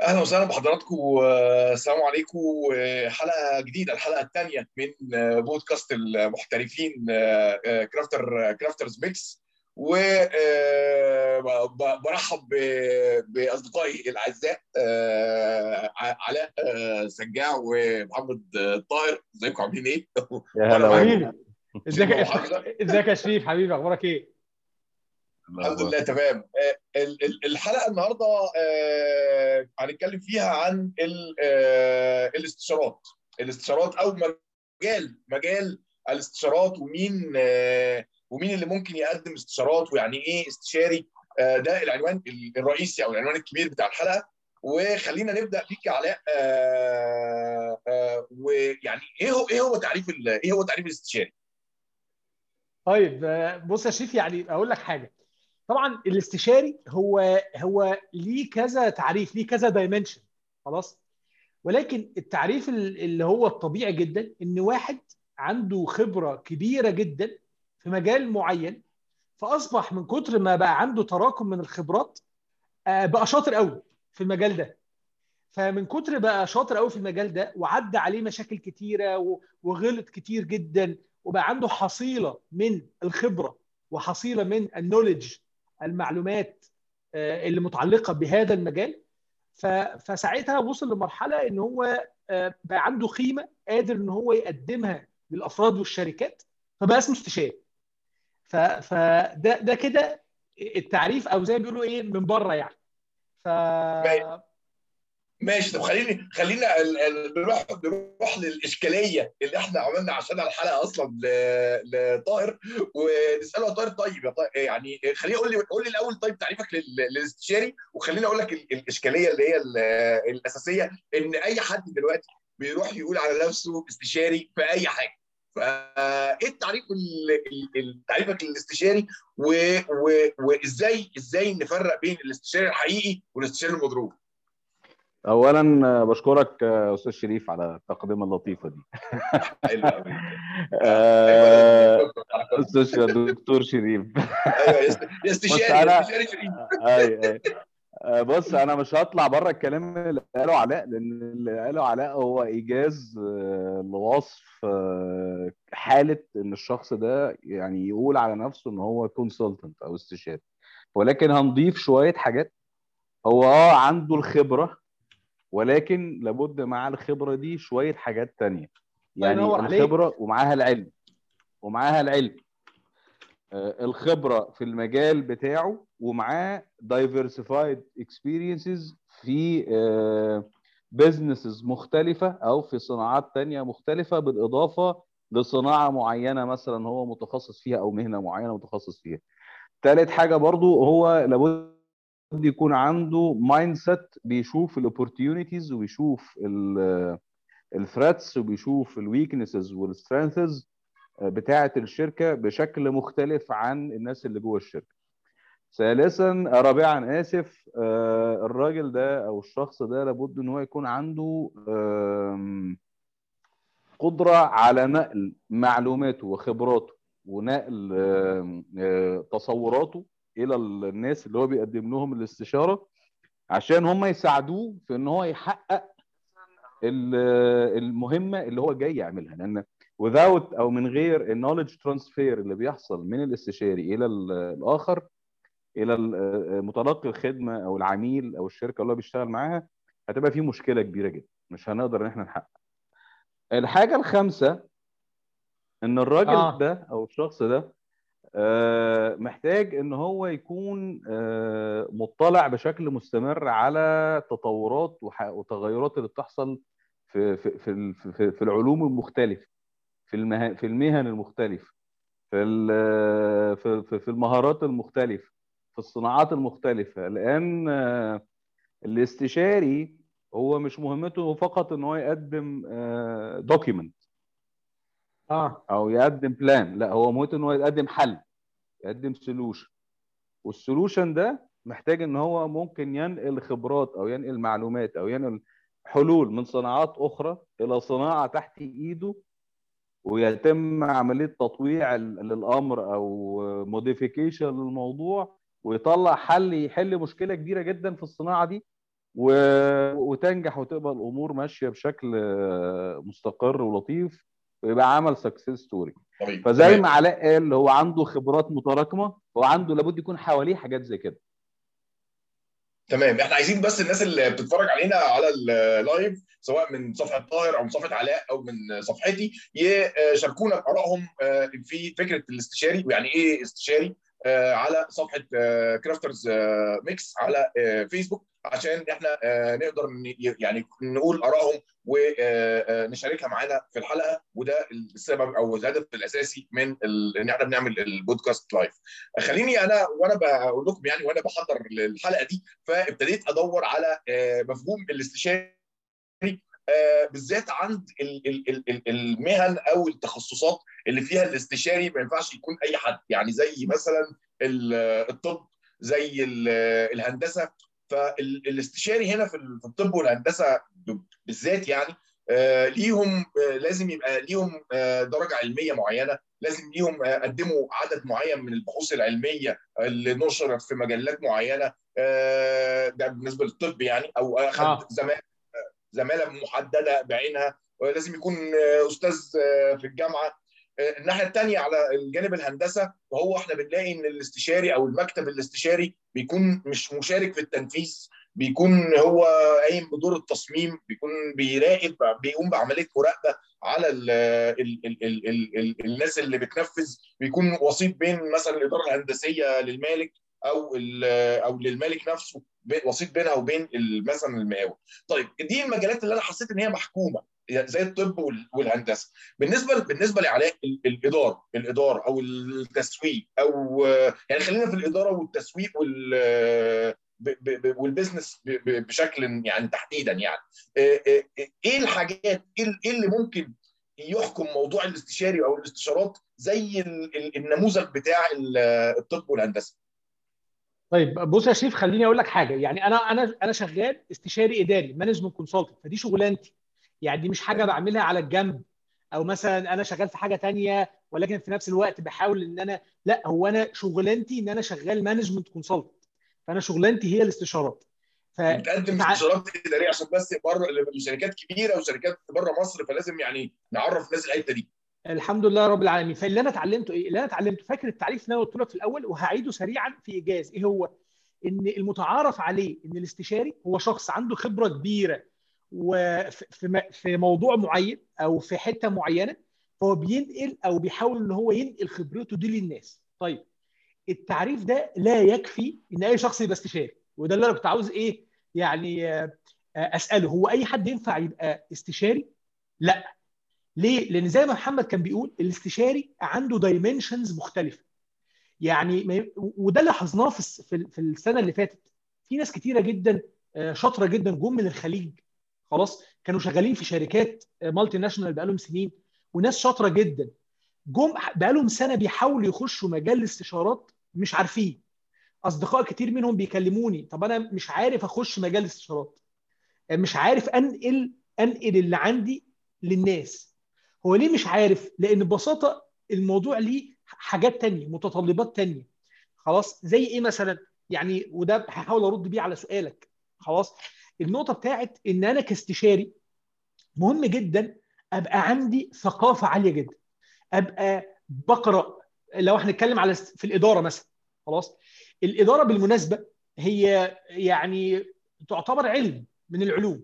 أهلا وسهلا بحضراتكم آه، السلام عليكم آه، حلقه جديدة الحلقة الثانية من آه، بودكاست المحترفين آه، آه، crafter crafters mix وبرحب بأصدقائي الأعزاء آه، علاء آه، سجاع ومحمد آه، طاهر إزيكم عاملين إيه؟ يا هلا ازيك. إزيك يا شريف حبيبي أخبارك إيه؟ الحمد لله تمام. آه، ال- ال- الحلقة النهارده آه، هنتكلم فيها عن ال- آه، الاستشارات. الاستشارات أو مجال مجال الاستشارات ومين ومين اللي ممكن يقدم استشارات ويعني إيه استشاري. ده العنوان الرئيسي أو العنوان الكبير بتاع الحلقة. وخلينا نبدأ بيك يا علاء. ويعني إيه هو إيه هو تعريف ال- إيه هو تعريف الاستشاري؟ طيب بص يا شريف يعني أقول لك حاجة. طبعا الاستشاري هو هو ليه كذا تعريف ليه كذا دايمنشن خلاص؟ ولكن التعريف ال- اللي هو الطبيعي جدا إن واحد عنده خبرة كبيرة جدا في مجال معين فأصبح من كتر ما بقى عنده تراكم من الخبرات آه، بقى شاطر قوي في المجال ده. فمن كتر بقى شاطر قوي في المجال ده وعدى عليه مشاكل كتيرة وغلط كتير جدا وبقى عنده حصيلة من الخبرة وحصيلة من النولج المعلومات آه، اللي متعلقة بهذا المجال. فساعتها وصل لمرحلة إن هو آه، بقى عنده قيمه قادر إن هو يقدمها للأفراد والشركات فبقى اسمه استشاري. فده ده كده التعريف أو زي ما بيقولوا إيه من بره يعني. ف ماشي. طب خليني خلينا نروح نروح للإشكالية اللي إحنا عملنا عشانها الحلقة أصلا لطاهر ونسأله طاهر طيب يا طاهر يعني خليني قول لي قول لي الأول طيب تعريفك لل- للاستشاري وخليني أقول لك ال- الإشكالية اللي هي ال- الأساسية إن أي حد دلوقتي بيروح يقول على نفسه استشاري في أي حاجة. فايه التعريف ال- ال- ال- تعريفك للاستشاري؟ وإزاي إزاي نفرق بين الاستشاري الحقيقي والاستشاري المضروب؟ اولا بشكرك أستاذ شريف على التقدمه اللطيفة دي. آه، أستاذ دكتور شريف. أيوه استشاري يا استشاري شريف. بص أنا مش هطلع بره الكلام اللي قاله علاء لأن اللي قاله علاء هو إيجاز آه، لوصف آه، حالة إن الشخص ده يعني يقول على نفسه إن هو كونسلتنت أو استشاري. ولكن هنضيف شوية حاجات. هو آه عنده الخبرة ولكن لابد مع الخبرة دي شوية حاجات تانية. يعني. الخبرة ومعاها العلم. ومعاها العلم. آه، الخبرة في المجال بتاعه ومعاه diversified experiences في بزنسز مختلفة أو في صناعات تانية مختلفة بالإضافة لصناعة معينة مثلا هو متخصص فيها أو مهنة معينة متخصص فيها. ثالث حاجة برضو هو لابد يكون عنده mindset بيشوف ال opportunities وبيشوف ال threats وبيشوف ال weaknesses وال strengths بتاعة الشركة بشكل مختلف عن الناس اللي جوه الشركة. ثالثا رابعا آسف آه، الراجل ده أو الشخص ده لابد إن هو يكون عنده قدرة على نقل معلوماته وخبراته ونقل آه، تصوراته إلى الناس اللي هو بيقدم لهم الاستشارة عشان هم يساعدوه في إن هو يحقق ال- المهمة اللي هو جاي يعملها. لأن without أو من غير النولج ترانسفير اللي بيحصل من الاستشاري إلى ال- الآخر إلى ال- متلقي الخدمة أو العميل أو الشركة اللي هو بيشتغل معاها هتبقى في مشكلة كبيرة جدا. مش هنقدر إن إحنا نحقق. الحاجة الخامسة إن الراجل آه. ده أو الشخص ده محتاج إن هو يكون آه، مطلع بشكل مستمر على تطورات وتغيرات اللي بتحصل في في في في العلوم المختلفة في المه- في المهن المختلفة في ال- في في- في المهارات المختلفة في الصناعات المختلفة لأن آه، الاستشاري هو مش مهمته فقط إن هو يقدم document آه. أو يقدم plan لا هو مهمته إن هو يقدم حل. يقدم solution وال solution ده محتاج إن هو ممكن ينقل خبرات أو ينقل معلومات أو ينقل حلول من صناعات أخرى إلى صناعة تحت إيده ويتم عملية تطويع للأمر أو modification للموضوع ويطلع حل يحل مشكلة كبيرة جدا في الصناعة دي. وتنجح وتبقى الأمور ماشية بشكل مستقر ولطيف ويبقى عمل success story طيب فزي تمام. ما علاء قال هو عنده خبرات متراكمة هو عنده لابد يكون حواليه حاجات زي كده. تمام. إحنا عايزين بس الناس اللي بتتفرج علينا على ال live سواء من صفحة طاهر أو من صفحة علاء أو من صفحتي يشاركونا بارائهم آه، في فكرة الاستشاري ويعني إيه استشاري. على صفحة Crafters Mix على آه، فيسبوك عشان إحنا آه، نقدر يعني نقول آرائهم ونشاركها معانا في الحلقة وده السبب أو الهدف الأساسي من إن إحنا بنعمل البودكاست live خليني أنا وأنا بقول لكم يعني وأنا بحضر الحلقة دي فابتديت أدور على آه، مفهوم الاستشاري آه، بالذات عند ال- ال- ال- ال- المهن أو التخصصات اللي فيها الاستشاري ما ينفعش يكون أي حد. يعني زي مثلا ال- الطب زي ال- الهندسة. فالاستشاري هنا في ال- في الطب والهندسة بالذات يعني آه، ليهم آه، لازم يبقى ليهم آه، درجة علمية معينة. لازم ليهم آه، قدموا عدد معين من البحوث العلمية اللي نشرت في مجلات معينة آه، ده بالنسبة للطب يعني أو أخذ آه. زمان زماله محدده بعينها ولازم يكون آه، أستاذ آه، في الجامعة. آه، الناحية الثانية على الجانب الهندسة وهو إحنا بنلاقي إن الاستشاري أو المكتب الاستشاري بيكون مش مشارك في التنفيذ بيكون هو قايم بدور التصميم بيكون بيراقب بيقوم بعملية مراقبة على ال ال ال ال ال ال الناس اللي بتنفذ. بيكون وسيط بين مثلا الإدارة الهندسية للمالك أو أو للمالك نفسه وسيط بينها وبين مثلا المقاول. طيب دي المجالات اللي أنا حسيت إن هي محكومة زي الطب وال- والهندسة. بالنسبة بالنسبة لعلاء ال- الإدارة الإدارة أو التسويق أو يعني خلينا في الإدارة والتسويق وال والبزنس بشكل يعني تحديدا يعني. إيه الحاجات إيه ال- إيه اللي ممكن يحكم موضوع الاستشاري أو الاستشارات زي ال- ال- النموذج بتاع ال- الطب والهندسة؟ طيب بص يا شريف خليني أقول لك حاجة. يعني أنا أنا أنا شغال استشاري إداري management consultant فدي شغلانتي. يعني دي مش حاجة بعملها على الجنب. أو مثلا أنا شغال في حاجة تانية ولكن في نفس الوقت بحاول إن أنا لا هو أنا شغلانتي إن أنا شغال management consultant فأنا شغلانتي هي الاستشارات. ف بتقدم استشارات اداريه عشان بس بره لشركات كبيرة وشركات بره مصر فلازم يعني نعرف الناس الحتة دي. الحمد لله رب العالمين فاللي أنا اتعلمته إيه؟ اللي أنا اتعلمته فاكر التعريف اللي أنا قلت لك في الأول وهعيده سريعا في إيجاز إيه هو؟ إن المتعارف عليه إن الاستشاري هو شخص عنده خبرة كبيرة وفي في موضوع معين أو في حتة معينة فهو بينقل أو بيحاول إن هو ينقل خبرته دي للناس. طيب التعريف ده لا يكفي إن أي شخص يبقى استشاري وده اللي أنا كنت عاوز إيه؟ يعني آه، آه، أسأله هو أي حد ينفع يبقى استشاري؟ لا ليه؟ لأن زي ما محمد كان بيقول الاستشاري عنده dimensions مختلفة. يعني وده اللي لاحظناه في في ال- في السنة اللي فاتت. في ناس كتيرة جدا آه، شاطرة جدا جم من الخليج. خلاص؟ كانوا شغالين في شركات multinational بقالهم سنين. وناس شاطرة جدا. جم بقالهم سنة بيحاولوا يخشوا مجال الاستشارات مش عارفين. أصدقاء كتير منهم بيكلموني طب أنا مش عارف أخش مجال الاستشارات. مش عارف انقل أنقل اللي عندي للناس. هو ليه مش عارف؟ لأن ببساطة الموضوع ليه حاجات تانية متطلبات تانية. خلاص؟ زي إيه مثلا؟ يعني وده هحاول أرد بيه على سؤالك. خلاص؟ النقطة بتاعت إن أنا كاستشاري مهم جدا أبقى عندي ثقافة عالية جدا. أبقى بقرأ لو إحنا نتكلم على في الإدارة مثلا. خلاص؟ الإدارة بالمناسبة هي يعني تعتبر علم من العلوم.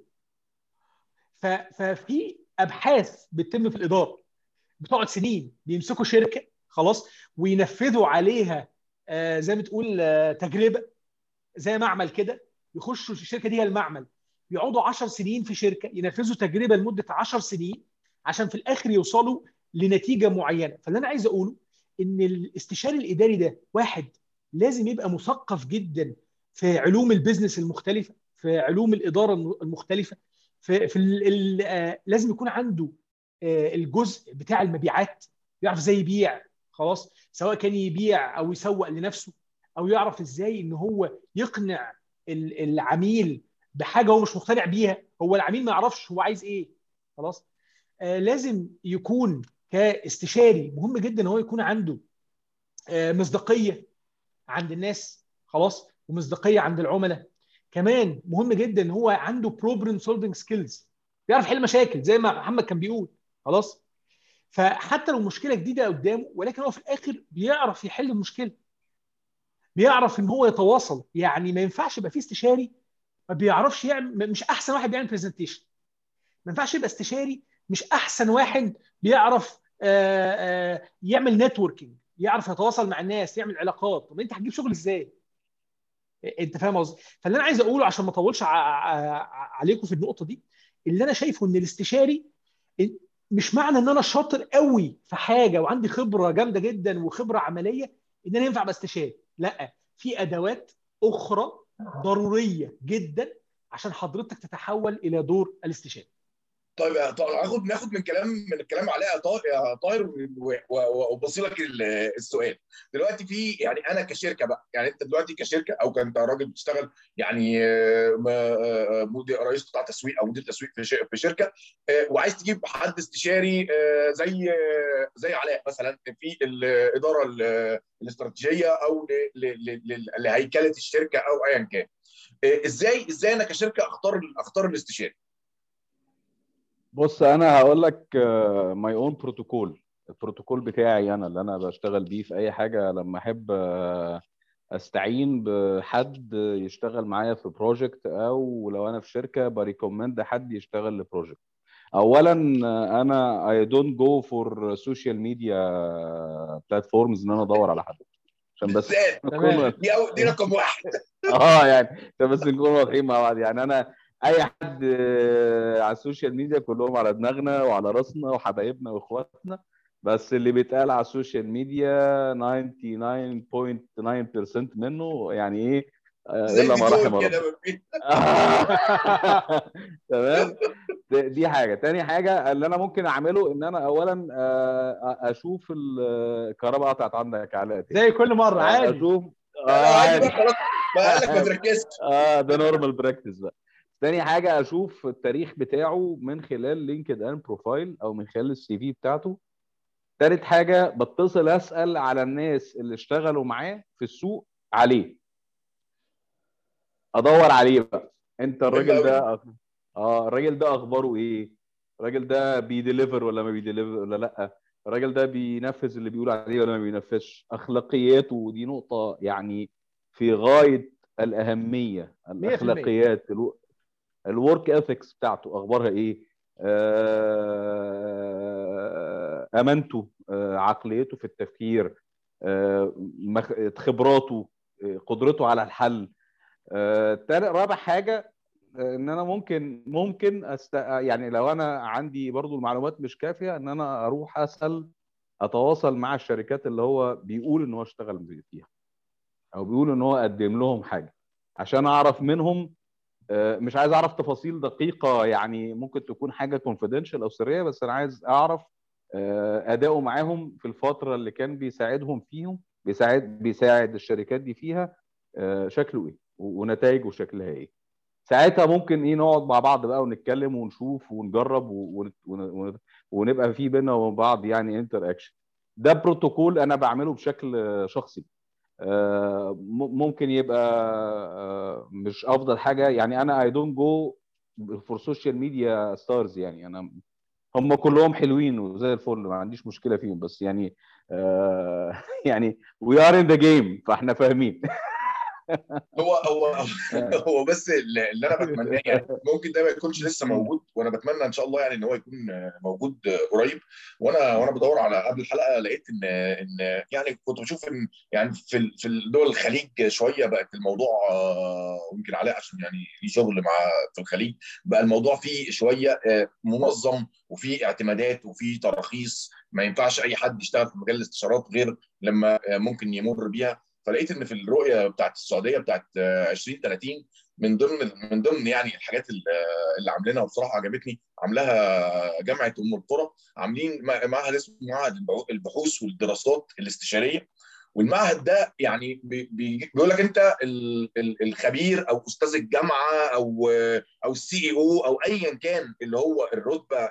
ففي أبحاث بتتم في الإدارة. بتقعد سنين بيمسكوا شركة خلاص وينفذوا عليها آه، زي ما تقول آه، تجربة زي معمل كده. يخشوا الشركة دي هي المعمل. يقعدوا 10 سنين في شركة ينفذوا تجربة لمدة 10 سنين عشان في الآخر يوصلوا لنتيجة معينة. فاللي أنا عايز أقوله إن الاستشاري الإداري ده واحد لازم يبقى مثقف جدا في علوم البيزنس المختلفة في علوم الإدارة المختلفة في, في ال ال آه، لازم يكون عنده آه، الجزء بتاع المبيعات يعرف إزاي يبيع خلاص سواء كان يبيع أو يسوق لنفسه أو يعرف إزاي ان هو يقنع ال- العميل بحاجة هو مش مقتنع بيها هو العميل ما يعرفش هو عايز إيه خلاص. آه لازم يكون كاستشاري مهم جدا إن هو يكون عنده مصداقية عند الناس خلاص ومصداقية عند العملاء. كمان مهم جدا ان هو عنده problem solving skills بيعرف يحل مشاكل زي ما محمد كان بيقول. خلاص؟ فحتى لو مشكلة جديدة قدامه ولكن هو في الآخر بيعرف يحل المشكلة. بيعرف إن هو يتواصل. يعني ما ينفعش يبقى في استشاري ما بيعرفش يعمل مش أحسن واحد بيعمل presentation ما ينفعش يبقى استشاري مش أحسن واحد بيعرف آآ آآ يعمل networking يعرف يتواصل مع الناس يعمل علاقات. طب أنت هتجيب شغل إزاي؟ انت فاهم قصدي؟ فاللي أنا عايز أقوله عشان ما أطولش عليكم في النقطة دي اللي أنا شايفه إن الاستشاري مش معنى إن أنا شاطر قوي في حاجة وعندي خبرة جامدة جدا وخبرة عملية إن أنا ينفع باستشاري لأ في أدوات أخرى ضرورية جدا عشان حضرتك تتحول إلى دور الاستشاري. طيب هاخد ناخد من كلام من الكلام علاء طاهر وابص لك السؤال. دلوقتي في يعني أنا كشركة بقى يعني أنت دلوقتي كشركة أو كنت راجل بتشتغل يعني مدير رئيس قطاع تسويق أو مدير تسويق في شركة وعايز تجيب حد استشاري زي زي علاء مثلا في الإدارة الاستراتيجية أو لهيكلة الشركة أو ايا كان. إزاي إزاي أنا كشركة أختار أختار الاستشاري؟ بص أنا هقول لك my own protocol البروتوكول بتاعي أنا اللي أنا بشتغل بيه في أي حاجة. لما أحب أستعين بحد يشتغل معايا في project أو لو أنا في شركة ب recommend حد يشتغل ل project اولا أنا I don't go for social media platforms إن أنا أدور على حد. عشان بس دي دي رقم واحد. آه يعني عشان بس نكون واضحين مع بعض. يعني أنا أي حد على ال social media كلهم على دماغنا وعلى راسنا وحبايبنا وإخواتنا بس اللي بيتقال على ال social media 99.9% منه يعني إيه؟ إلا ما رحم تمام؟ دي حاجة. تاني حاجة اللي أنا ممكن أعمله إن أنا اولا أشوف الكهرباء قطعت عندك علاء زي كل مرة عادي. أشوف. آه عادي خلاص. ما قالك ما تركزش. آه ده normal practice بقى. تاني حاجة أشوف التاريخ بتاعه من خلال LinkedIn profile أو من خلال ال CV بتاعته. تالت حاجة بتصل أسأل على الناس اللي اشتغلوا معاه في السوق عليه. أدور عليه بقى. أنت الراجل ده آه الراجل ده أخباره إيه؟ الراجل ده بي deliver ولا ما بي deliver ولا لأ؟ الراجل ده بينفذ اللي بيقول عليه ولا ما بينفذش؟ أخلاقياته ودي نقطة يعني في غاية الأهمية الأخلاقيات ال work ethics بتاعته أخبارها إيه؟ أمانته عقليته في التفكير خبراته قدرته على الحل. رابع حاجة إن أنا ممكن ممكن أست... يعني لو أنا عندي برضو المعلومات مش كافية إن أنا أروح أسأل أتواصل مع الشركات اللي هو بيقول إن هو اشتغل فيها أو بيقول إن هو قدم لهم حاجة عشان أعرف منهم مش عايز أعرف تفاصيل دقيقة يعني ممكن تكون حاجة كونفيدنشال أو سرية بس أنا عايز أعرف أداؤه معاهم في الفترة اللي كان بيساعدهم فيهم بيساعد بيساعد الشركات دي فيها شكله إيه؟ ونتائجه شكلها إيه؟ ساعتها ممكن إيه نقعد مع بعض بقى ونتكلم ونشوف ونجرب ونبقى في بينا وبين بعض يعني interaction ده بروتوكول أنا بعمله بشكل شخصي. ممكن يبقى مش أفضل حاجة. يعني أنا I don't go for social media stars يعني. أنا هم كلهم حلوين وزي الفل ما عنديش مشكلة فيهم. بس يعني آه يعني وي ار ان ذا جيم فإحنا فاهمين. هو هو هو بس اللي أنا بتمناه يعني ممكن ده ما يكونش لسه موجود وأنا بتمنى إن شاء الله يعني إن هو يكون موجود قريب. وأنا وأنا بدور على قبل الحلقة لقيت إن إن يعني كنت بشوف إن يعني في في الدول الخليج شوية بقت الموضوع ويمكن علاء عشان يعني ليه شغل مع في الخليج بقى الموضوع فيه شوية منظم وفي اعتمادات وفي تراخيص. ما ينفعش أي حد يشتغل في مجال الاستشارات غير لما ممكن يمر بيها. فلقيت إن في الرؤية بتاعت السعودية بتاعت 2030 من ضمن من ضمن يعني الحاجات اللي عاملينها بصراحه عجبتني. عاملاها جامعة أم القرى. عاملين معهد اسمه معهد البحوث والدراسات الاستشارية. والمعهد ده يعني بيقول لك أنت الخبير أو أستاذ الجامعة أو أو ال CEO أو ايا كان اللي هو الرتبة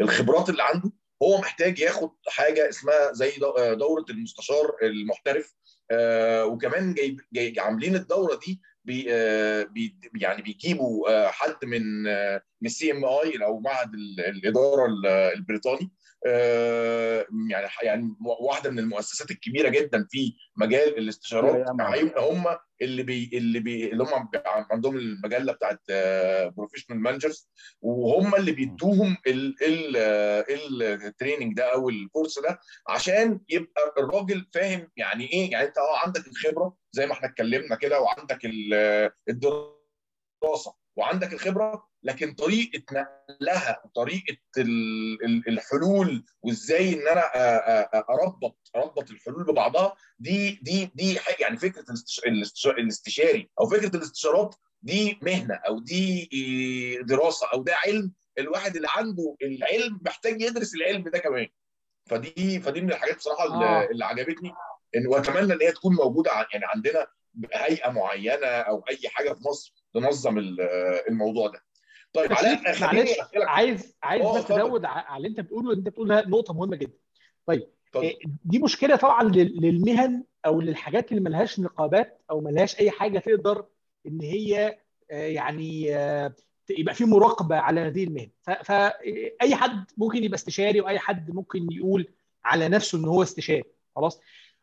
الخبرات اللي عنده هو محتاج ياخد حاجة اسمها زي دورة المستشار المحترف. وكمان جاي, جاي عاملين الدورة دي بـ آه، يعني بيجيبوا آه، حد من آه، من ال CMI أو معهد ال- الإدارة ال- البريطاني. آه، يعني يعني واحدة من المؤسسات الكبيرة جدا في مجال الاستشارات. هيبقى هم اللي بي اللي بي اللي هم عندهم المجلة بتاعت professional managers وهم اللي بيدوهم ال- ال- ال- training ده أو ال course ده عشان يبقى الراجل فاهم يعني إيه يعني أنت آه عندك الخبرة زي ما إحنا اتكلمنا كده وعندك ال- الدراسة وعندك الخبرة لكن طريقة نقلها وطريقه ال- ال- الحلول وإزاي إن أنا أربط أربط الحلول ببعضها دي دي دي يعني فكرة الاستش- الاستش- الاستشاري أو فكرة الاستشارات دي مهنة أو دي دراسة أو ده علم الواحد اللي عنده العلم محتاج يدرس العلم ده كمان فدي فدي من الحاجات بصراحة اللي, آه. اللي عجبتني إن وأتمنى إن هي تكون موجودة يعني عندنا هيئه معينة أو أي حاجة في مصر تنظم ال- الموضوع ده. طيب علاء معلش عايز عايز آه، بس. أزود على اللي أنت بتقوله أنت بتقول نقطة مهمة جدا. طيب. إيه، دي مشكلة طبعا لل- للمهن أو للحاجات اللي ملهاش نقابات أو ملهاش أي حاجة تقدر إن هي آه، يعني يبقى في مراقبة على هذه المهن. فاي حد ممكن يبقى استشاري وأي حد ممكن يقول على نفسه إن هو استشاري. خلاص؟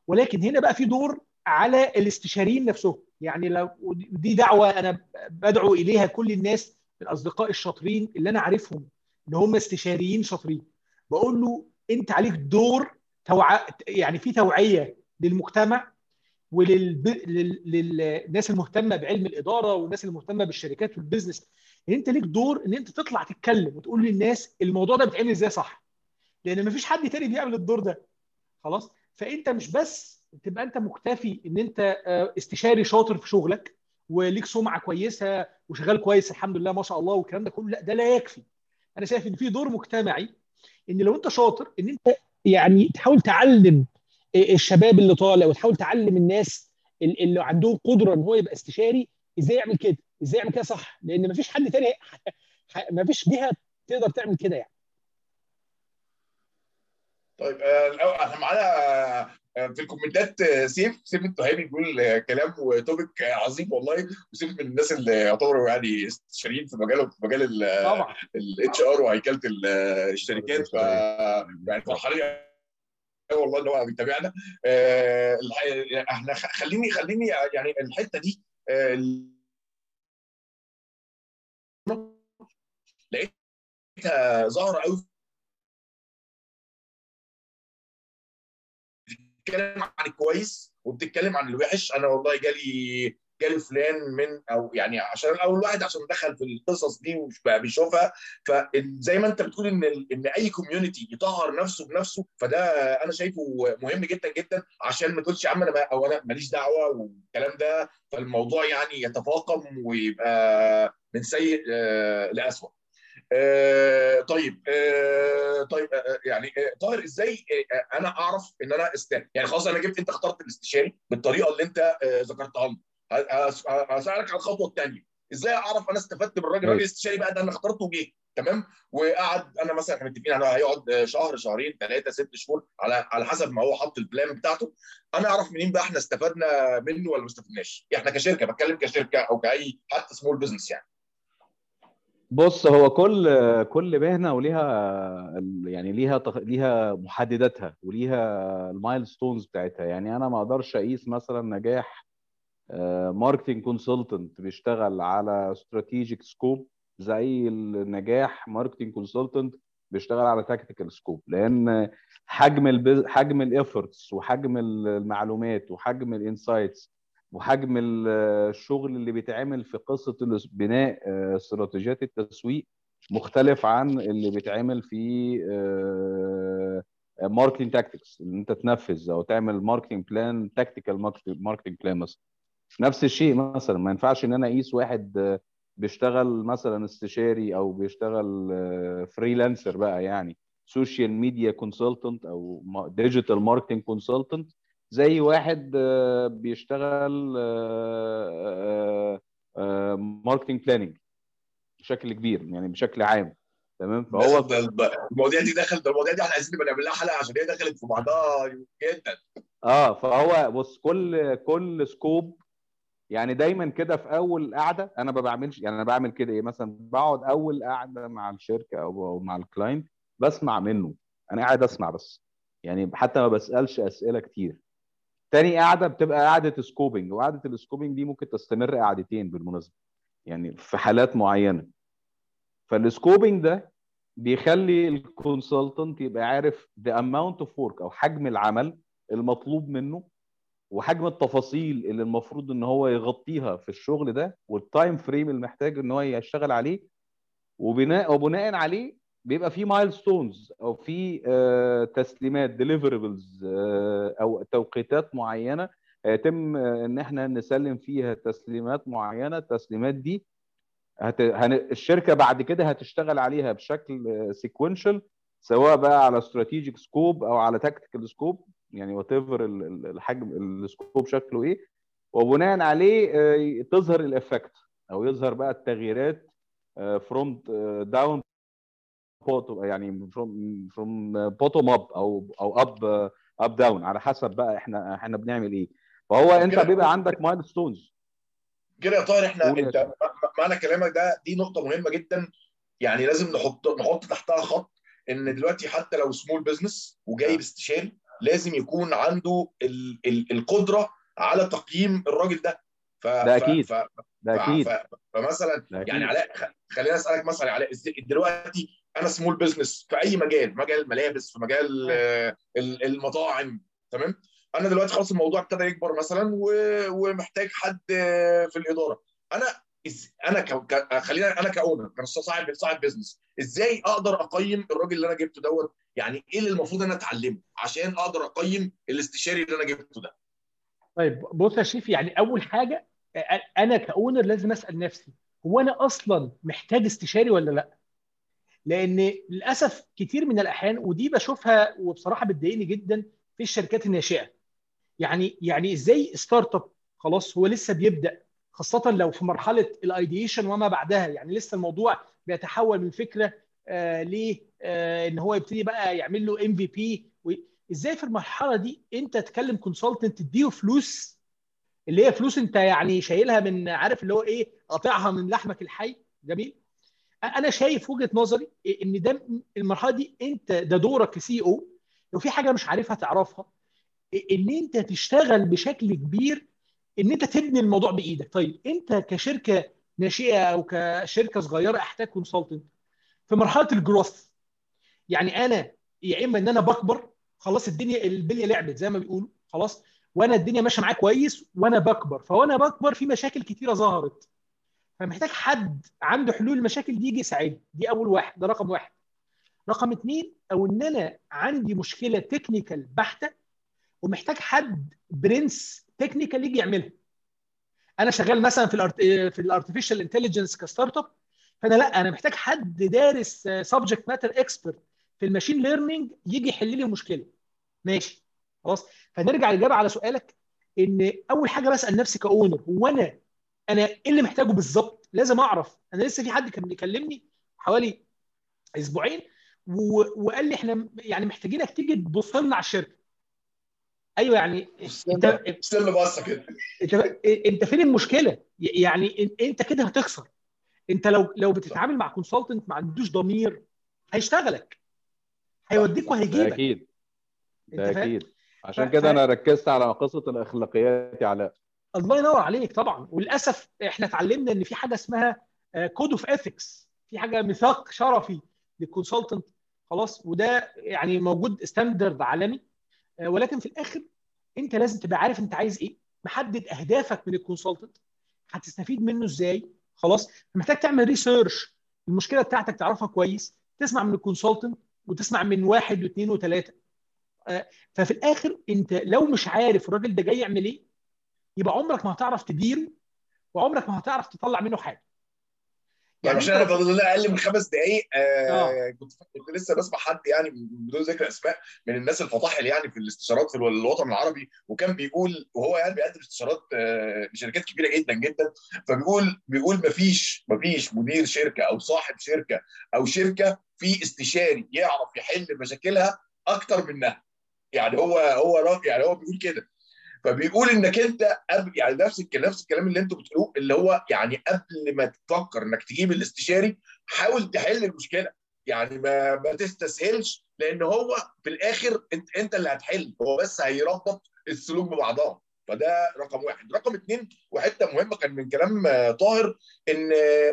ولكن هنا بقى في دور على الاستشاريين نفسهم. يعني لو دي دعوة أنا بدعو إليها كل الناس الأصدقاء الشاطرين اللي أنا عارفهم إن هم استشاريين شاطرين. بقول له أنت عليك دور توع... يعني في توعية للمجتمع وللناس المهتمة بعلم الإدارة والناس المهتمة بالشركات والبزنس. إن أنت ليك دور إن أنت تطلع تتكلم وتقول للناس الموضوع ده بيتعمل إزاي صح. لأن مفيش حد تاني بيعمل الدور ده. خلاص؟ فأنت مش بس تبقى أنت مكتفي إن أنت آه، استشاري شاطر في شغلك وليك سمعة كويسة وشغال كويس الحمد لله ما شاء الله والكلام ده كله لا ده لا يكفي. أنا شايف إن في دور مجتمعي إن لو أنت شاطر إن أنت يعني تحاول تعلم الشباب اللي طالع وتحاول تعلم الناس اللي عندهم قدرة إن هو يبقى استشاري إزاي يعمل كده إزاي يعمل كده صح لأن مفيش حد تاني مفيش جهة تقدر تعمل كده يعني. طيب آه، إحنا معانا آه، في ال comments ات آه، سيف سيف التهامي بيقول كلام و topic آه، عظيم والله وسيف من الناس اللي يعتبروا يعني استشاريين في مجال في مجال طبعا. ال HR وهيكلة ال- الشركات ف يعني فرحانين أوي والله إن هو بيتابعنا. الح- إحنا خ- خليني خليني يعني الحتة دي لقيتها ظاهرة قوي بتتكلم عن الكويس وبتتكلم عن الوحش. أنا والله جالي جالي فلان من أو يعني عشان أول واحد عشان دخل في القصص دي وبقى بيشوفها. فزي ما أنت بتقول إن إن أي كوميونتي يطهر نفسه بنفسه فده أنا شايفه مهم جدا جدا. عشان ما تقولش يا عم أنا أو أنا ماليش دعوة والكلام ده. فالموضوع يعني يتفاقم ويبقى من سيء آه، لاسوء. آه، طيب آه، طيب آه، يعني طاهر إزاي أنا أعرف إن أنا است يعني خلاص أنا جبت أنت اخترت الاستشاري بالطريقة اللي أنت ذكرتها هس- هسألك على الخطوة الثانية إزاي أعرف أنا استفدت من الراجل الراجل الاستشاري بقى ده أنا اخترته وجه؟ تمام؟ وقعد أنا مثلا إحنا متفقين على هيقعد شهر شهرين ثلاثة ست شهور على على حسب ما هو حط ال plan بتاعته. أنا أعرف منين بقى إحنا استفدنا منه ولا ما استفدناش؟ إحنا كشركة بتكلم كشركة أو كأي حتى small business يعني. بص هو كل كل مهنة وليها يعني ليها ليها محدداتها وليها المايلستونز بتاعتها. يعني أنا ما أقدرش أقيس مثلا نجاح marketing consultant بيشتغل على strategic scope زي النجاح marketing consultant بيشتغل على tactical scope لأن حجم البز... حجم ال efforts وحجم المعلومات وحجم ال insights وحجم ال- الشغل اللي بيتعمل في قصة بناء آه، استراتيجيات التسويق مختلف عن اللي بيتعمل في marketing tactics إن أنت تنفذ أو تعمل marketing plan tactical marketing plan مثلا. نفس الشيء مثلا ما ينفعش إن أنا أقيس واحد آه، بيشتغل مثلا استشاري أو بيشتغل freelancer بقى يعني social media consultant أو digital marketing consultant زي واحد آه، بيشتغل marketing planning بشكل كبير يعني بشكل عام. تمام؟ فهو هو المواضيع دي دخلت ده المواضيع دي إحنا عايزين نبقى نعمل لها حلقة عشان هي دخلت في بعضها جدا. آه فهو بص كل كل scope يعني دايما كده في أول قعده أنا ما بعملش يعني أنا بعمل كده إيه؟ مثلا بقعد أول قعده مع الشركة أو مع ال client بسمع منه. أنا قاعد أسمع بس. يعني حتى ما بسألش أسئلة كتير. تاني قعده بتبقى قعده scoping وقعده ال scoping دي ممكن تستمر قعدتين بالمناسبة يعني في حالات معينة. فال scoping ده بيخلي ال consultant يبقى عارف the amount of work أو حجم العمل المطلوب منه وحجم التفاصيل اللي المفروض إن هو يغطيها في الشغل ده وال time frame المحتاج إن هو يشتغل عليه وبناء وبناء عليه بيبقى في milestones أو في آه، تسليمات deliverables أو توقيتات معينة. هيتم آه، إن إحنا نسلم فيها تسليمات معينة. التسليمات دي هت... هن... الشركة بعد كده هتشتغل عليها بشكل sequential سواء بقى على strategic scope أو على tactical scope يعني whatever الحجم ال scope شكله إيه. وبناء عليه آه، تظهر ال effect أو يظهر بقى التغييرات from down يعني from from bottom up أو أو up up down على حسب بقى إحنا إحنا بنعمل إيه. فهو أنت بيبقى عندك milestones كده يا طاهر إحنا أنت معنى كلامك ده دي نقطة مهمة جدا. يعني لازم نحط نحط تحتها خط إن دلوقتي حتى لو small business وجايب استشاري لازم يكون عنده ال ال القدرة على تقييم الراجل ده. ف ده أكيد. ف ده أكيد. ف- فمثلا ده أكيد. يعني علاء خليني أسألك مثلا علاء دلوقتي أنا small business في اي مجال مجال الملابس في مجال آه، ال- المطاعم تمام أنا دلوقتي خلاص الموضوع ابتدى يكبر مثلا ومحتاج حد آه، في الإدارة أنا. أنا ك... خلينا أنا ك owner كصاحب صاحب business إزاي أقدر أقيم الراجل اللي أنا جبته دوت يعني إيه اللي المفروض أنا أتعلمه عشان أقدر أقيم الاستشاري اللي أنا جبته ده طيب بص يا شريف يعني أول حاجة أنا ك owner لازم أسأل نفسي هو أنا أصلا محتاج استشاري ولا لأ؟ لأن للاسف كتير من الاحيان ودي بشوفها وبصراحة بتضايقني جدا في الشركات الناشئة. يعني يعني إزاي startup خلاص هو لسه بيبدأ خاصة لو في مرحلة ال ideation وما بعدها. يعني لسه الموضوع بيتحول من فكرة آه ل آه ان هو يبتدي بقى يعمل له MVP إزاي في المرحلة دي انت تكلم consultant تديه فلوس اللي هي فلوس انت يعني شايلها من عارف اللي هو إيه قاطعها من لحمك الحي؟ جميل. أنا شايف وجهة نظري إن ده المرحلة دي أنت ده دورك ك CEO لو في حاجة مش عارفها تعرفها إن أنت تشتغل بشكل كبير إن أنت تبني الموضوع بإيدك. طيب أنت كشركة ناشئة أو كشركة صغيرة أحتاج consultant في مرحلة ال growth يعني أنا يا إما إن أنا بكبر خلاص الدنيا البليه لعبت زي ما بيقولوا خلاص وأنا الدنيا ماشية معايا كويس وأنا بكبر. فوأنا بكبر في مشاكل كتيرة ظهرت. فمحتاج حد عنده حلول المشاكل دي يجي يساعدني. دي أول واحد ده رقم واحد. رقم اثنين أو إن أنا عندي مشكلة technical بحتة ومحتاج حد برنس technical يجي يعملها. أنا شغال مثلا في ال art في ال artificial intelligence ك startup فأنا لأ أنا محتاج حد دارس subject matter expert في ال machine learning يجي يحل لي مشكله ماشي خلاص. فنرجع للإجابة على سؤالك إن أول حاجة بسال نفسي ك owner هو أنا أنا إيه اللي محتاجه بالظبط؟ لازم أعرف. أنا لسه في حد كان بيكلمني حوالي أسبوعين و... وقال لي إحنا يعني محتاجينك تيجي تبص لنا على الشركة. أيوه يعني أنت استنى بصه كده. أنت أنت فين المشكلة؟ يعني أنت كده هتخسر. أنت لو لو بتتعامل مع consultant ما عندوش ضمير هيشتغلك. هيوديك وهيجيبك. أكيد. ده؟ أكيد. عشان كده أنا ركزت على قصة الأخلاقيات يا علاء الله ينور عليك طبعا. وللأسف إحنا اتعلمنا إن في حاجة اسمها code of ethics في حاجة ميثاق شرفي لل consultant خلاص؟ وده يعني موجود standard عالمي. آه، ولكن في الآخر أنت لازم تبقى عارف أنت عايز إيه. محدد أهدافك من ال consultant هتستفيد منه إزاي؟ خلاص؟ محتاج تعمل research المشكلة بتاعتك تعرفها كويس. تسمع من ال consultant وتسمع من واحد واثنين وثلاثة. آه، ففي الآخر أنت لو مش عارف الراجل ده جاي يعمل إيه يبقى عمرك ما هتعرف تديره وعمرك ما هتعرف تطلع منه حاجة. يعني عشان أنت أنا فاضل لنا أقل من خمس دقائق آه آه. كنت كنت لسه بسمع حد يعني بدون ذكر أسماء من الناس الفطاحل يعني في الاستشارات في الوطن العربي وكان بيقول وهو يعني بيقدم استشارات آه لشركات كبيرة جدا جدا فبيقول بيقول مفيش مفيش مدير شركة أو صاحب شركة أو شركة في استشاري يعرف يحل مشاكلها أكتر منها. يعني هو هو يعني هو بيقول كده. فبيقول إنك أنت قبل يعني نفس الكلام نفس الكلام اللي أنتوا بتقولوه اللي هو يعني قبل ما تفكر إنك تجيب الاستشاري حاول تحل المشكلة. يعني ما ما تستسهلش لأن هو في الآخر انت أنت اللي هتحل. هو بس هيربط السلوك ببعضها. فده رقم واحد. رقم اثنين وحتة مهمة كان من كلام طاهر إن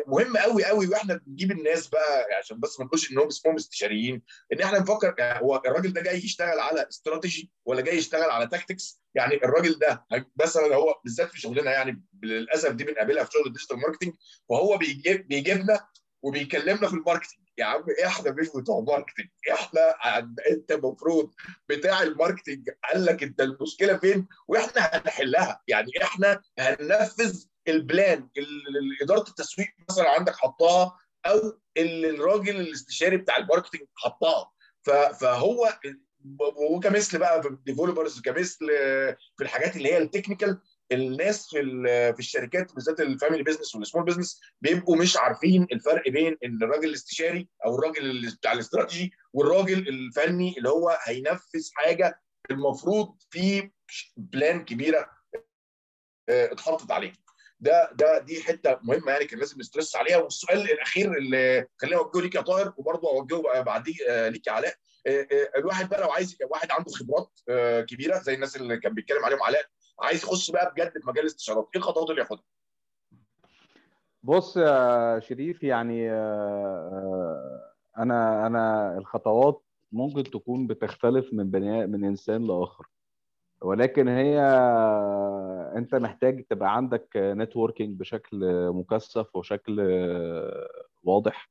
مهم قوي قوي وإحنا بنجيب الناس بقى عشان بس ما نقولش إن هم اسمهم استشاريين إن إحنا نفكر هو الراجل ده جاي يشتغل على استراتيجي ولا جاي يشتغل على tactics يعني الراجل ده مثلا هو بالذات في شغلنا يعني للأسف دي بنقابلها في شغل ال digital marketing وهو بيجيب بيجيبنا وبيكلمنا في ال marketing يا عم إحنا مش بتوع marketing إحنا أنت المفروض بتاع ال marketing قال لك أنت المشكلة فين؟ وإحنا هنحلها. يعني إحنا هننفذ ال plan اللي إدارة التسويق مثلا عندك حطها أو اللي الراجل الاستشاري بتاع ال marketing حطها فهو وكمثل بقى في ال developers كمثل في الحاجات اللي هي ال technical الناس في في الشركات بالذات ال family business وال small business بيبقوا مش عارفين الفرق بين الراجل الاستشاري أو الراجل بتاع الاستراتيجي والراجل الفني اللي هو هينفذ حاجة المفروض في plan كبيرة اتحطت عليه. ده ده دي حتة مهمة يعني كان لازم ن stress عليها. والسؤال الأخير اللي خليني أوجهه ليك يا طاهر وبرضه أوجهه بعديه ليك يا علاء الواحد بقى لو عايز واحد عنده خبرات كبيرة زي الناس اللي كان بيتكلم عليهم علاء عايز يخش بقى بجد في مجال الاستشارات إيه الخطوات اللي ياخدها؟ بص يا شريف يعني أنا أنا الخطوات ممكن تكون بتختلف من بني من إنسان لآخر. ولكن هي أنت محتاج تبقى عندك نتوركينج بشكل مكثف وشكل واضح.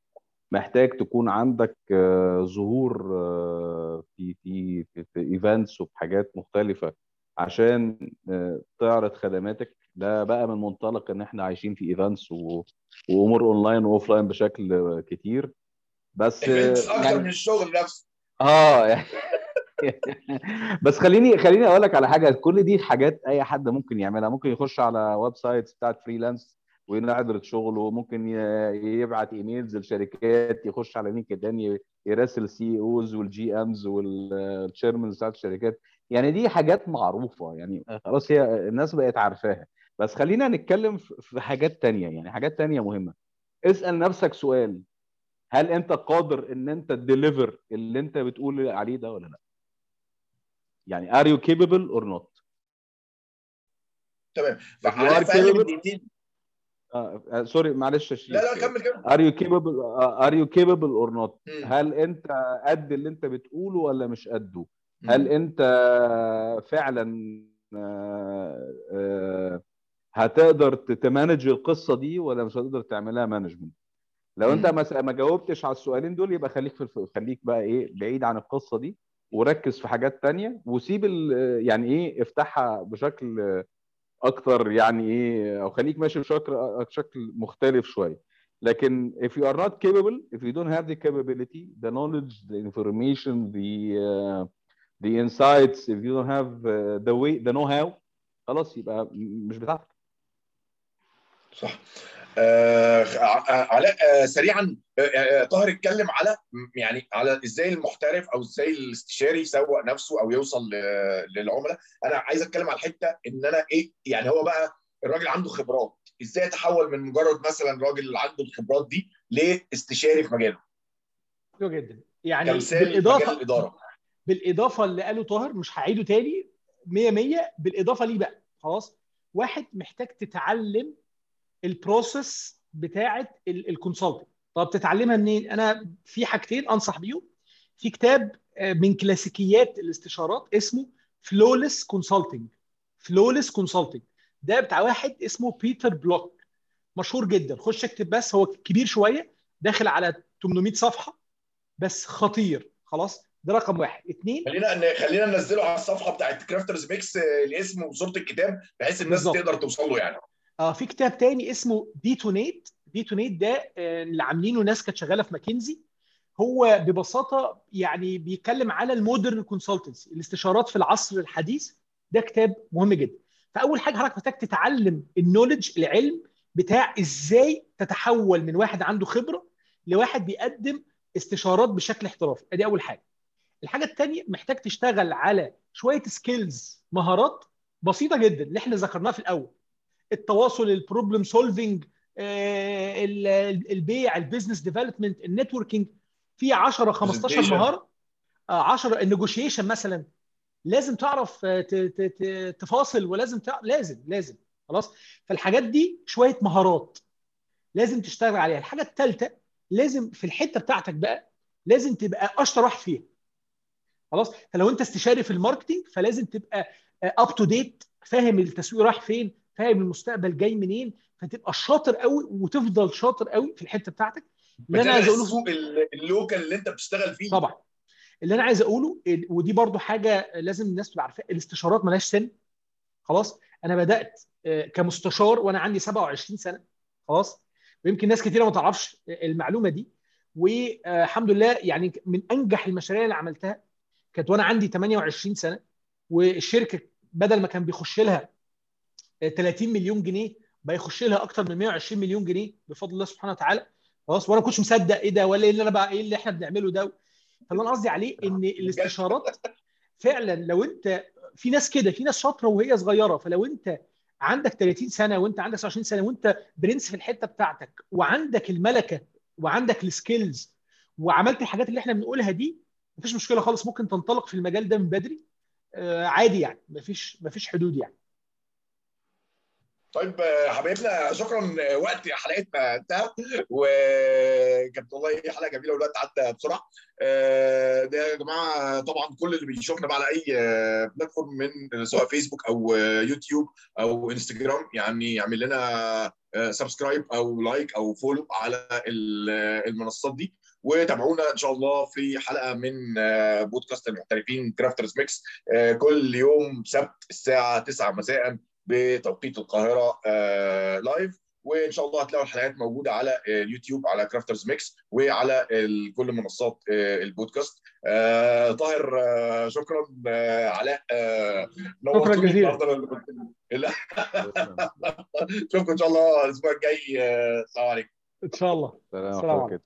محتاج تكون عندك ظهور في في في, في events وفي حاجات مختلفة. عشان تعرض خدماتك. ده بقى من منطلق إن إحنا عايشين في events و... وأمور online و offline بشكل كتير. بس أكتر يعني... من الشغل نفسه. آه يعني بس خليني خليني أقول لك على حاجة. كل دي حاجات أي حد ممكن يعملها. ممكن يخش على websites بتاعت freelance ويعرض شغله. ممكن يبعت emails للشركات يخش على LinkedIn يراسل ال CEOs وال GMs وال chairmans بتاعت الشركات. يعني دي حاجات معروفة يعني خلاص هي الناس بقت عارفاها. بس خلينا نتكلم في حاجات تانية يعني حاجات تانية مهمة. اسأل نفسك سؤال. هل أنت قادر إن أنت ت deliver اللي أنت بتقول عليه ده ولا لأ؟ يعني are you capable or not? تمام. آه sorry معلش يا لا لا كمل كمل. are you capable are you capable or not هل أنت قد اللي أنت بتقوله ولا مش قده. هل أنت فعلا آه آه هتقدر ت manage القصة دي ولا مش هتقدر تعملها management؟ لو أنت ما ما جاوبتش على السؤالين دول يبقى خليك في خليك بقى إيه بعيد عن القصة دي وركز في حاجات تانية وسيب يعني إيه افتحها بشكل أكتر يعني إيه أو خليك ماشي بشكل شكل مختلف شوية. لكن if you are not capable if you don't have the capability the knowledge the information the uh, the insights if you don't have uh, the way the know how خلاص يبقى مش بتاعتك. صح. آه علاء آه سريعا آه طاهر اتكلم على يعني على إزاي المحترف أو إزاي الاستشاري يسوق نفسه أو يوصل للعملاء. أنا عايز أتكلم على الحتة إن أنا إيه يعني هو بقى الراجل عنده خبرات. إزاي يتحول من مجرد مثلا راجل عنده الخبرات دي لاستشاري في مجاله؟ حلو جدا. يعني بالاضافه الإدارة. بالإضافة اللي قاله طاهر مش هعيده تاني 100 100 بالإضافة ليه بقى؟ خلاص. واحد محتاج تتعلم ال process بتاعه ال consulting طب تتعلمها منين؟ أنا في حاجتين أنصح بيهم. في كتاب من كلاسيكيات الاستشارات اسمه Flawless Consulting Flawless Consulting ده بتاع واحد اسمه بيتر بلوك مشهور جدا. خش اكتب بس هو كبير شوية داخل على 800 صفحة بس خطير. خلاص. ده رقم واحد. اثنين خلينا خلينا ننزله على الصفحة بتاعت Crafters Mix الاسم وصورة الكتاب بحيث الناس بالزبط. تقدر توصل له يعني. آه في كتاب تاني اسمه Detonate Detonate ده اللي عاملينه ناس كانت شغالة في ماكنزي. هو ببساطة يعني بيتكلم على ال modern consultancy الاستشارات في العصر الحديث. ده كتاب مهم جدا. فأول حاجة حضرتك محتاج تتعلم ال knowledge العلم بتاع إزاي تتحول من واحد عنده خبرة لواحد بيقدم استشارات بشكل احترافي. أدي أول حاجة. الحاجة الثانية محتاج تشتغل على شوية skills مهارات بسيطة جدا اللي إحنا ذكرناها في الأول. التواصل ال problem solving البيع ال business development ال networking في 10 15 Presentation. مهارة. 10 النيجوشيشن مثلا. لازم تعرف آه، تفاصل ولازم تع... لازم لازم. خلاص؟ فالحاجات دي شوية مهارات لازم تشتغل عليها. الحاجة الثالثه لازم في الحتة بتاعتك بقى لازم تبقى أشطر واحد فيها. خلاص؟ فلو انت استشاري في ال marketing فلازم تبقى up to date فاهم التسويق رايح فين فاهم المستقبل جاي منين فتبقى شاطر قوي وتفضل شاطر قوي في الحتة بتاعتك. اللي أنا عايز أقوله ال local اللي أنت بتشتغل فيه. طبعا. اللي أنا عايز أقوله ودي برضو حاجة لازم الناس تبقى عارفاها الاستشارات ملهاش سن. خلاص؟ أنا بدأت آه، كمستشار وأنا عندي 27 سنة. خلاص؟ ويمكن ناس كتيرة ما تعرفش المعلومة دي. والحمد لله يعني من أنجح المشاريع اللي عملتها كانت وأنا عندي 28 سنة والشركة بدل ما كان بيخش لها آه، 30 مليون جنيه بقى يخش لها أكتر من 120 مليون جنيه بفضل الله سبحانه وتعالى. خلاص وأنا ما كنتش مصدق إيه ده ولا إيه اللي أنا بقى إيه اللي إحنا بنعمله ده. فاللي أنا قصدي عليه إن الاستشارات فعلا لو أنت في ناس كده في ناس شاطرة وهي صغيرة فلو أنت عندك 30 سنة وأنت عندك 29 سنة وأنت برنس في الحتة بتاعتك وعندك الملكة وعندك ال skills وعملت الحاجات اللي إحنا بنقولها دي مفيش مشكلة خالص ممكن تنطلق في المجال ده من بدري. آه عادي يعني مفيش مفيش حدود يعني. طيب آه، حبايبنا شكرا آه، وقت حلقتنا انتهى وكانت والله حلقة جميلة والوقت عدى بسرعة. ده يا جماعة طبعا كل اللي بيشوفنا بقى على أي platform من سواء فيسبوك أو يوتيوب أو إنستجرام يعني يعمل لنا subscribe أو like أو follow على ال- المنصات دي. وتابعونا إن شاء الله في حلقة من آه، بودكاست المحترفين Crafters Mix آه، كل يوم سبت الساعة 9 مساء بتوقيت القاهرة آه، live وإن شاء الله هتلاقوا الحلقات موجودة على آه، اليوتيوب على Crafters Mix وعلى كل منصات آه، البودكاست. آه، طاهر آه، شكرا آه، علاء آه، نورتوني جزيلا. اشوفكم إن شاء الله الأسبوع الجاي آه، السلام عليكم. إن شاء الله. سلام السلام عليكم